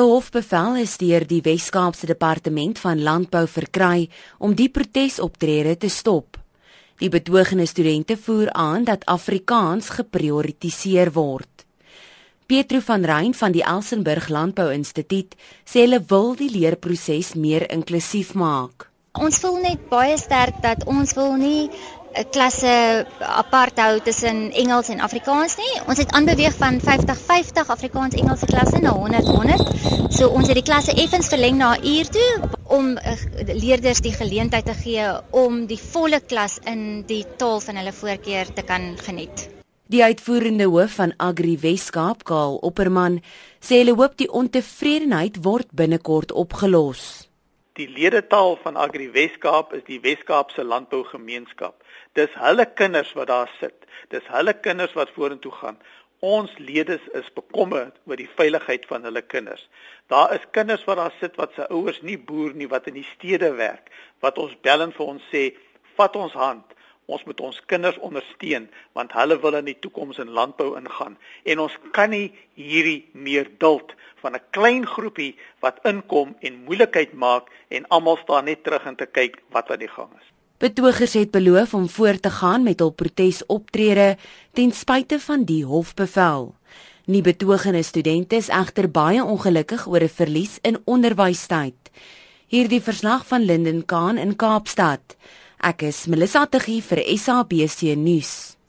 'n Hofbevel is deur die Wes-Kaapse Departement van Landbou verkry om die protesoptrede te stop. Die betogende studente voer aan dat Afrikaans geprioritiseer word. Pietro van Rein van die Elsenburg Landbou Instituut sê hulle wil die leerproses meer inklusief maak. Ons voel net baie sterk dat ons wil nie klasse apart hou tussen Engels en Afrikaans nie. Ons het aanbeweeg van 50-50 Afrikaans Engelse klasse na 100-100. So ons het die klasse effens verleng na 'n uur toe om uh, leerders die geleentheid te gee om die volle klas in die taal van hulle voorkeur te kan geniet. Die uitvoerende hoof van Agri Weskaap, Kaal Opperman, sê hulle hoop die ontevredenheid word binnekort opgelos. Die ledetaal van Agri Weskaap is die Weskaapse Landbougemeenskap. Dis hulle kinders wat daar sit. Dis hulle kinders wat vorentoe gaan. Ons lede is bekommerd oor die veiligheid van hulle kinders. Daar is kinders wat daar sit wat se ouers nie boer nie, wat in die stede werk, wat ons bel en vir ons sê, "Vat ons hand. Ons moet ons kinders ondersteun want hulle wil in die toekoms in landbou ingaan en ons kan nie hierdie meer duld van 'n klein groepie wat inkom en moeilikheid maak en almal staan net terug en te kyk wat aan die gang is. Betogers het beloof om voort te gaan met hul protesoptrede ten spyte van die hofbevel. Nie betogende studente is egter baie ongelukkig oor 'n verlies in onderwystyd. Hierdie verslag van Linden Kaan in Kaapstad. Ek is Melissa Tuggie vir SABC nuus.